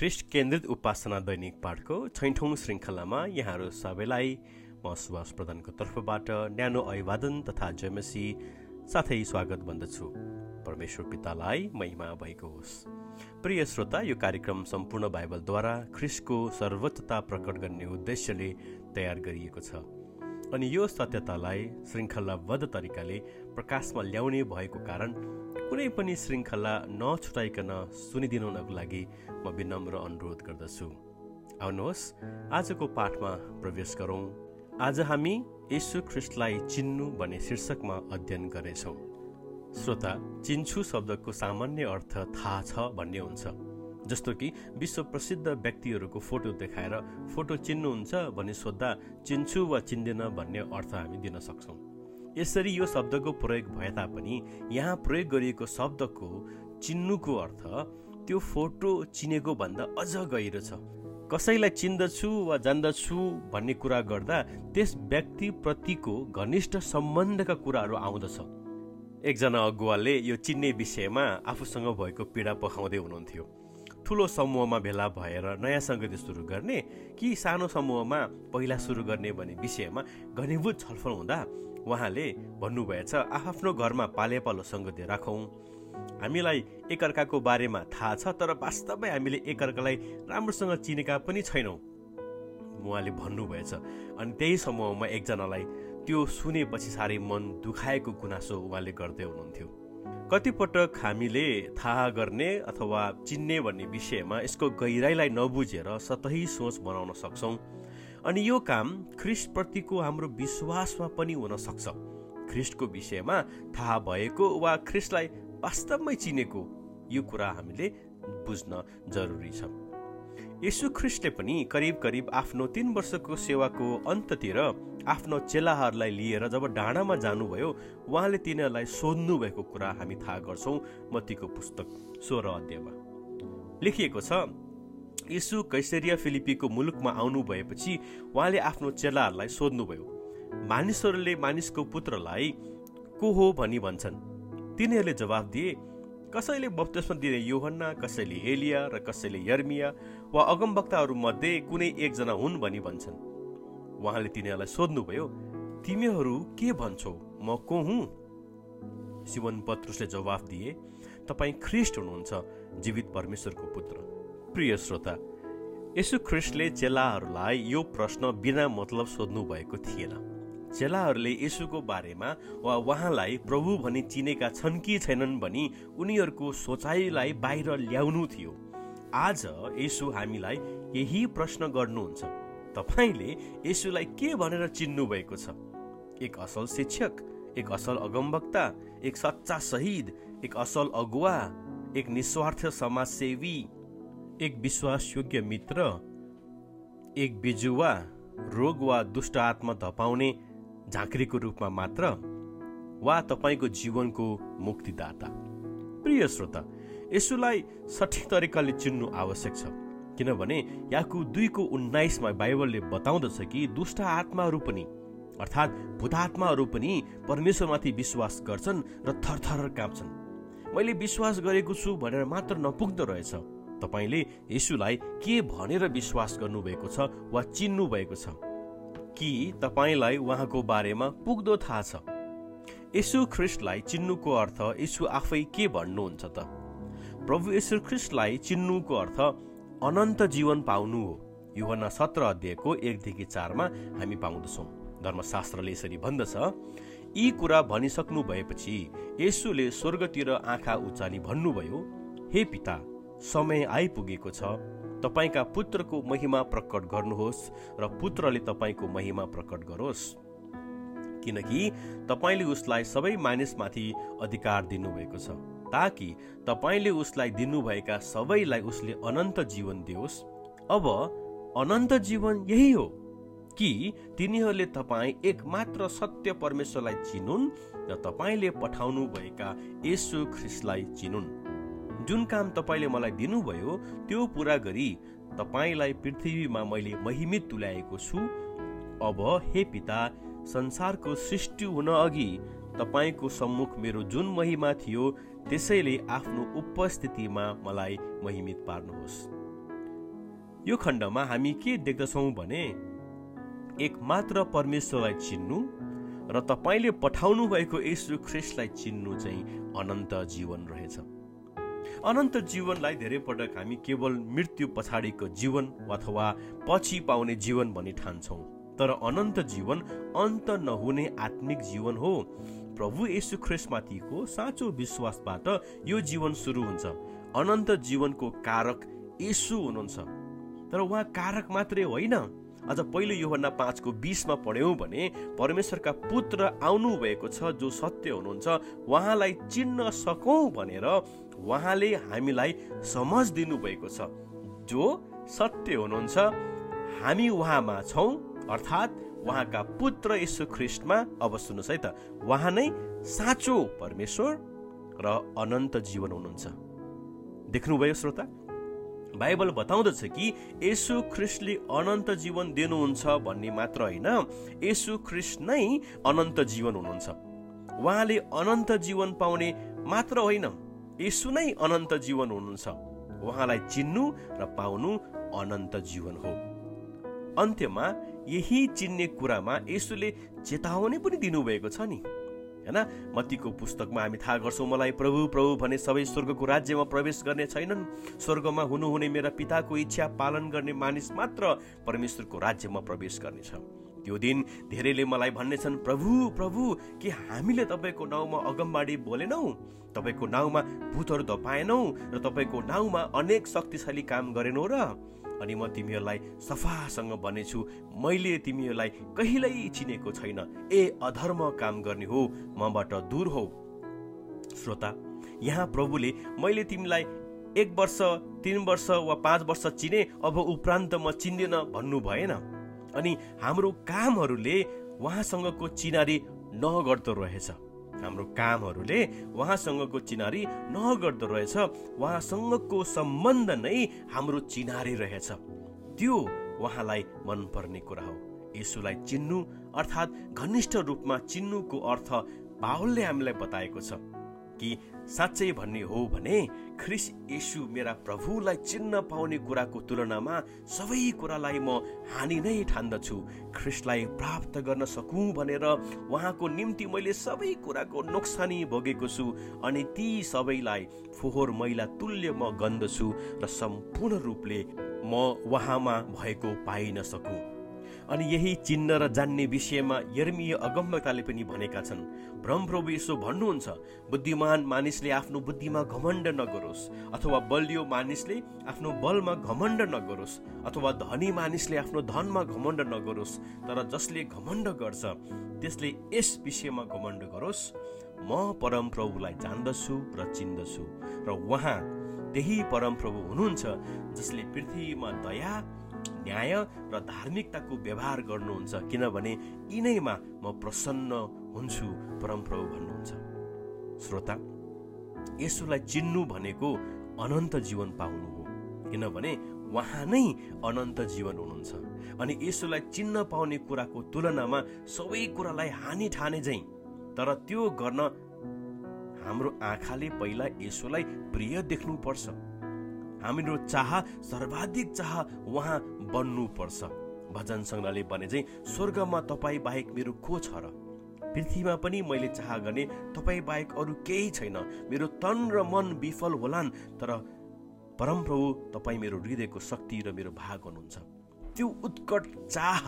ख्रिस्ट केन्द्रित उपासना दैनिक पाठको छैठौँ श्रृङ्खलामा यहाँहरू सबैलाई म सुभाष प्रधानको तर्फबाट न्यानो अभिवादन तथा जयमसी साथै स्वागत भन्दछु। परमेश्वर पितालाई महिमा भएको होस्। प्रिय श्रोता यो कार्यक्रम सम्पूर्ण बाइबलद्वारा ख्रिस्टको सर्वोच्चता प्रकट गर्ने उद्देश्यले तयार गरिएको छ। अनि यो सत्यतालाई श्रृङ्खलाबद्ध तरिकाले प्रकाशमा ल्याउने भएको कारण कुनै पनि श्रृङ्खला नछुटाइकन सुनिदिनुको लागि म विनम्र अनुरोध गर्दछु। आउनुहोस् आजको पाठमा प्रवेश गरौँ। आज हामी यशु ख्रिस्टलाई चिन्नु भन्ने शीर्षकमा अध्ययन गर्नेछौँ। श्रोता चिन्छु शब्दको सामान्य अर्थ थाहा छ भन्ने हुन्छ। जस्तो कि विश्व प्रसिद्ध व्यक्तिहरूको फोटो देखाएर फोटो चिन्नुहुन्छ भन्ने सोद्धा चिन्छु वा चिन्दिन भन्ने अर्थ हामी दिन सक्छौँ। यसरी यो शब्दको प्रयोग भए तापनि यहाँ प्रयोग गरिएको शब्दको चिन्नुको अर्थ त्यो फोटो चिनेको भन्दा अझ गहिरो छ। कसैलाई चिन्दछु वा जान्दछु भन्ने कुरा गर्दा त्यस व्यक्तिप्रतिको घनिष्ठ सम्बन्धका कुराहरू आउँदछ। एकजना अगुवाले यो चिन्ने विषयमा आफूसँग भएको पीडा पखाउँदै हुनुहुन्थ्यो। ठुलो समूहमा भेला भएर नयाँ सङ्गति सुरु गर्ने कि सानो समूहमा पहिला सुरु गर्ने भन्ने विषयमा घनीभूत छलफल हुँदा उहाँले भन्नुभएछ आफ्नो घरमा पाले सङ्गति राखौँ। हामीलाई एकअर्काको बारेमा थाहा छ तर वास्तवमै हामीले एकअर्कालाई राम्रोसँग चिनेका पनि छैनौँ। उहाँले भन्नुभएछ अनि त्यही समूहमा एकजनालाई त्यो सुनेपछि साह्रै मन दुखाएको गुनासो उहाँले गर्दै हुनुहुन्थ्यो। कतिपटक हामीले थाहा गर्ने अथवा चिन्ने भन्ने विषयमा यसको गहिराइलाई नबुझेर सतही सोच बनाउन सक्छौँ। अनि यो काम ख्रिस्टप्रतिको हाम्रो विश्वासमा पनि हुन सक्छ। ख्रिस्टको विषयमा थाहा भएको वा ख्रिस्टलाई वास्तवमै चिनेको यो कुरा हामीले बुझ्न जरुरी छ। यसु ख्रिस्टले पनि करिब करिब आफ्नो तिन वर्षको सेवाको अन्ततिर आफ्नो चेलाहरूलाई लिएर जब डाँडामा जानुभयो उहाँले तिनीहरूलाई सोध्नु भएको कुरा हामी थाहा गर्छौँ मतीको पुस्तक सोह्र अध्यायमा। लेखिएको छ यीशु कैसेरिया फिलिपीको मुलुकमा आउनु भएपछि उहाँले आफ्नो चेलाहरूलाई सोध्नुभयो मानिसहरूले मानिसको पुत्रलाई को हो भनी भन्छन्? तिनीहरूले जवाब दिए कसैले बप्तिस्मा दिने योहन्ना कसैले एलिया र कसैले यर्मिया वा अगमवक्ताहरू मध्ये कुनै एकजना हुन् भनी भन्छन्। उहाँले तिनीहरूलाई सोध्नुभयो तिमीहरू के भन्छौ? म को हुँ? शिवन पत्रुसले जवाफ दिए तपाईँ ख्रिस्ट हुनुहुन्छ जीवित परमेश्वरको पुत्र। प्रिय श्रोता यसु ख्रिस्टले चेलाहरूलाई यो प्रश्न बिना मतलब सोध्नु भएको थिएन। चेलाहरूले यसुको बारेमा वा उहाँलाई प्रभु भनी चिनेका छन् कि छैनन् भनी उनीहरूको सोचाइलाई बाहिर ल्याउनु थियो। आज यसु हामीलाई यही प्रश्न गर्नुहुन्छ। तपाईँले यसुलाई के भनेर चिन्नु भएको छ? एक असल शिक्षक एक असल अगमवक्ता एक सच्चा शहीद एक असल अगुवा एक निस्वार्थ समाजसेवी एक विश्वासयोग्य मित्र एक बिजुवा रोग वा दुष्ट आत्मा धपाउने झाँक्रीको रूपमा मात्र वा तपाईँको जीवनको मुक्तिदाता। प्रिय श्रोता यसुलाई सठिक तरिकाले चिन्नु आवश्यक छ किनभने याकु दुईको उन्नाइसमा बाइबलले बताउँदछ कि दुष्ट आत्माहरू पनि अर्थात् भूतात्माहरू पनि परमेश्वरमाथि विश्वास गर्छन् र थरथर काँप्छन्। मैले विश्वास गरेको छु भनेर मात्र नपुग्दो रहेछ। तपाईँले यसुलाई के भनेर विश्वास गर्नुभएको छ वा चिन्नु भएको छ? कि तपाईँलाई उहाँको बारेमा पुग्दो थाहा छ? यसु ख्रिस्टलाई चिन्नुको अर्थ यसु आफै के भन्नुहुन्छ त? प्रभु यसु ख्रिस्टलाई चिन्नुको अर्थ अनन्त जीवन पाउनु हो। युवना सत्र अध्यायको एकदेखि चारमा हामी पाउँदछौँ। धर्मशास्त्रले यसरी भन्दछ यी कुरा भनिसक्नु भएपछि यसुले स्वर्गतिर आँखा उचाली भन्नुभयो हे पिता समय आइपुगेको छ। तपाईँका पुत्रको महिमा प्रकट गर्नुहोस् र पुत्रले तपाईँको महिमा प्रकट गरोस्। किनकि तपाईँले उसलाई सबै मानिसमाथि अधिकार दिनुभएको छ ताकि तपाईँले उसलाई दिनुभएका सबैलाई उसले अनन्त जीवन दियोस्। अब अनन्त जीवन यही हो कि तिनीहरूले तपाईँ एकमात्र सत्य परमेश्वरलाई चिनुन् र तपाईँले पठाउनु भएका यसु ख्रिसलाई चिनुन्। जुन काम तपाईँले मलाई दिनुभयो त्यो पुरा गरी तपाईँलाई पृथ्वीमा मैले महिमित तुल्याएको छु। अब हे पिता संसारको सृष्टि हुन अघि तपाईँको सम्मुख मेरो जुन महिमा थियो त्यसैले आफ्नो उपस्थितिमा मलाई महिमित पार्नुहोस्। यो खण्डमा हामी के देख्दछौँ भने एक मात्र परमेश्वरलाई चिन्नु र तपाईँले पठाउनु भएको यशु ख्रिस्टलाई चिन्नु चाहिँ अनन्त जीवन रहेछ। अनन्त जीवनलाई धेरै पटक हामी केवल मृत्यु पछाडिको जीवन अथवा पछि पाउने जीवन भनी ठान्छौँ। तर अनन्त जीवन अन्त नहुने आत्मिक जीवन हो। प्रभु यशु ख्रिस्टमाथिको साँचो विश्वासबाट यो जीवन सुरु हुन्छ। अनन्त जीवनको कारक यसु हुनुहुन्छ। तर उहाँ कारक मात्रै होइन। अझ पहिलो योभन्दा पाँचको बिसमा पढ्यौँ भने परमेश्वरका पुत्र आउनु भएको छ जो सत्य हुनुहुन्छ उहाँलाई चिन्न सकौँ भनेर उहाँले हामीलाई समझ दिनु भएको छ। जो सत्य हुनुहुन्छ हामी उहाँमा छौँ अर्थात् उहाँका पुत्र यशु ख्रिस्टमा। अब सुन्नुहोस् है त उहाँ नै साँचो परमेश्वर र अनन्त जीवन हुनुहुन्छ। देख्नुभयो श्रोता? बाइबल बताउँदछ कि यसु ख्रिस्टले अनन्त जीवन दिनुहुन्छ भन्ने मात्र होइन। यसु ख्रिस्ट नै अनन्त जीवन हुनुहुन्छ। उहाँले अनन्त जीवन पाउने मात्र होइन यसु नै अनन्त जीवन हुनुहुन्छ। उहाँलाई चिन्नु र पाउनु अनन्त जीवन हो। अन्त्यमा यही चिन्ने कुरामा यसुले चेतावनी पनि दिनुभएको छ नि। होइन? मत्तीको पुस्तकमा हामी थाहा गर्छौँ मलाई प्रभु प्रभु भने सबै स्वर्गको राज्यमा प्रवेश गर्ने छैनन्। स्वर्गमा हुनुहुने मेरा पिताको इच्छा पालन गर्ने मानिस मात्र परमेश्वरको राज्यमा प्रवेश गर्नेछ। त्यो दिन धेरैले मलाई भन्नेछन् प्रभु प्रभु के हामीले तपाईँको नाउँमा अगमबाडी बोलेनौ? तपाईँको नाउँमा भूतहरू धपाएनौ र तपाईँको नाउँमा अनेक शक्तिशाली काम गरेनौ र अनि म तिमीहरूलाई सफासँग भनेछु मैले तिमीहरूलाई कहिल्यै चिनेको छैन। ए अधर्म काम गर्ने हो मबाट दूर हो। श्रोता यहाँ प्रभुले मैले तिमीलाई एक वर्ष तिन वर्ष वा पाँच वर्ष चिने अब उपरान्त म चिन्दिन भन्नु भएन। अनि हाम्रो कामहरूले उहाँसँगको चिनारी नगर्दो रहेछ। हाम्रो कामहरूले उहाँसँगको चिनारी नगर्दो रहेछ। उहाँसँगको सम्बन्ध नै हाम्रो चिनारी रहेछ। त्यो उहाँलाई मनपर्ने कुरा हो। यसुलाई चिन्नु अर्थात् घनिष्ठ रूपमा चिन्नुको अर्थ बाहुलले हामीलाई बताएको छ। कि साँच्चै भन्ने हो भने ख्रिस यसु मेरा प्रभुलाई चिन्न पाउने कुराको तुलनामा सबै कुरालाई म हानि नै ठान्दछु। ख्रिस्टलाई प्राप्त गर्न सकौँ भनेर उहाँको निम्ति मैले सबै कुराको नोक्सानी भोगेको छु अनि ती सबैलाई फोहोर मैला तुल्य म गन्दछु र सम्पूर्ण रूपले म उहाँमा भएको पाइन सकौँ। अनि यही चिन्न र जान्ने विषयमा यर्मीय अगम्यताले पनि भनेका छन्। भ्रम प्रभु यसो भन्नुहुन्छ बुद्धिमान मानिसले आफ्नो बुद्धिमा घमण्ड नगरोस् अथवा बलियो मानिसले आफ्नो बलमा घमण्ड नगरोस् अथवा धनी मानिसले आफ्नो धनमा घमण्ड नगरोस् तर जसले घमण्ड गर्छ त्यसले यस विषयमा घमण्ड गरोस्। म परम प्रभुलाई जान्दछु र चिन्दछु र उहाँ त्यही परम प्रभु हुनुहुन्छ जसले पृथ्वीमा दया न्याय र धार्मिकताको व्यवहार गर्नुहुन्छ किनभने यिनैमा म प्रसन्न हुन्छु परमप्रभु भन्नुहुन्छ। श्रोता यसुलाई चिन्नु भनेको अनन्त जीवन पाउनु हो किनभने उहाँ नै अनन्त जीवन हुनुहुन्छ। अनि यसुलाई चिन्न पाउने कुराको तुलनामा सबै कुरालाई हानि ठाने झैँ तर त्यो गर्न हाम्रो आँखाले पहिला यसुलाई प्रिय देख्नुपर्छ। हाम्रो चाह सर्वाधिक चाह उहाँ बन्नुपर्छ। भजन सङ्ग्रहले भने चाहिँ स्वर्गमा तपाईँ बाहेक मेरो को छ र? पृथ्वीमा पनि मैले चाह गर्ने तपाईँ बाहेक अरू केही छैन। मेरो तन र मन विफल होलान् तर परमप्रभु तपाईँ मेरो हृदयको शक्ति र मेरो भाग हुनुहुन्छ। त्यो उत्कट चाह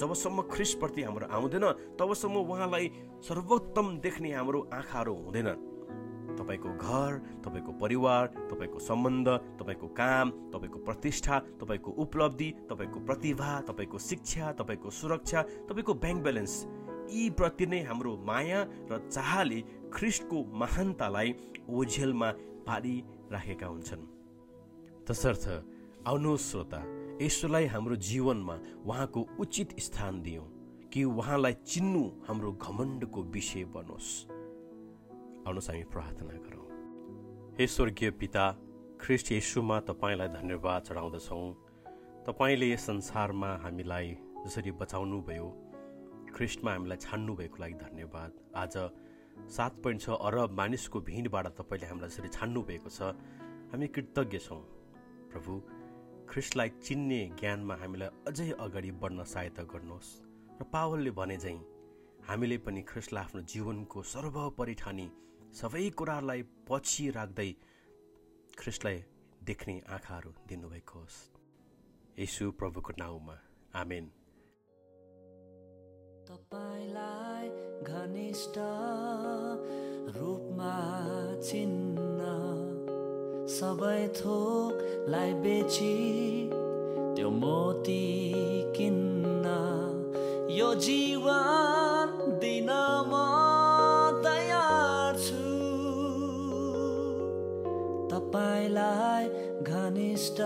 जबसम्म ख्रिसप्रति हाम्रो आउँदैन तबसम्म उहाँलाई सर्वोत्तम देख्ने हाम्रो आँखाहरू हुँदैन। तपाईँको घर तपाईँको परिवार तपाईँको सम्बन्ध तपाईँको काम तपाईँको प्रतिष्ठा तपाईँको उपलब्धि तपाईँको प्रतिभा तपाईँको शिक्षा तपाईँको सुरक्षा तपाईँको ब्याङ्क ब्यालेन्स यी प्रति नै हाम्रो माया र चाहले ख्रिस्टको महानतालाई ओझेलमा पारिराखेका हुन्छन्। तसर्थ आउनुहोस् श्रोता यसोलाई हाम्रो जीवनमा उहाँको उचित स्थान दियौँ कि उहाँलाई चिन्नु हाम्रो घमण्डको विषय बनोस्। आउनुहोस् हामी प्रार्थना गरौँ। हे स्वर्गीय पिता ख्रिस्ट येसुमा तपाईँलाई धन्यवाद चढाउँदछौँ। तपाईँले यस संसारमा हामीलाई जसरी बचाउनु भयो ख्रिस्टमा हामीलाई छान्नु भएको लागि धन्यवाद। आज सात पोइन्ट छ अरब मानिसको भिडबाट तपाईँले हामीलाई जसरी छान्नु भएको छ हामी कृतज्ञ छौँ। प्रभु ख्रिस्टलाई चिन्ने ज्ञानमा हामीलाई अझै अगाडि बढ्न सहायता गर्नुहोस् र पावलले भने झैँ हामीले पनि ख्रिस्टलाई आफ्नो जीवनको सर्वोपरि ठानी सबै कुराहरूलाई पछि राख्दै ख्रिस्टलाई देख्ने आँखाहरू दिनुभएको होस्। यसु प्रभुको नाउँमा। आमेन। तपाईँलाई घनिष्ठ रूपमा चिन्न। सबै थोकलाई बेची त्यो मोती किन्न। यो जीवन घनिष्ठ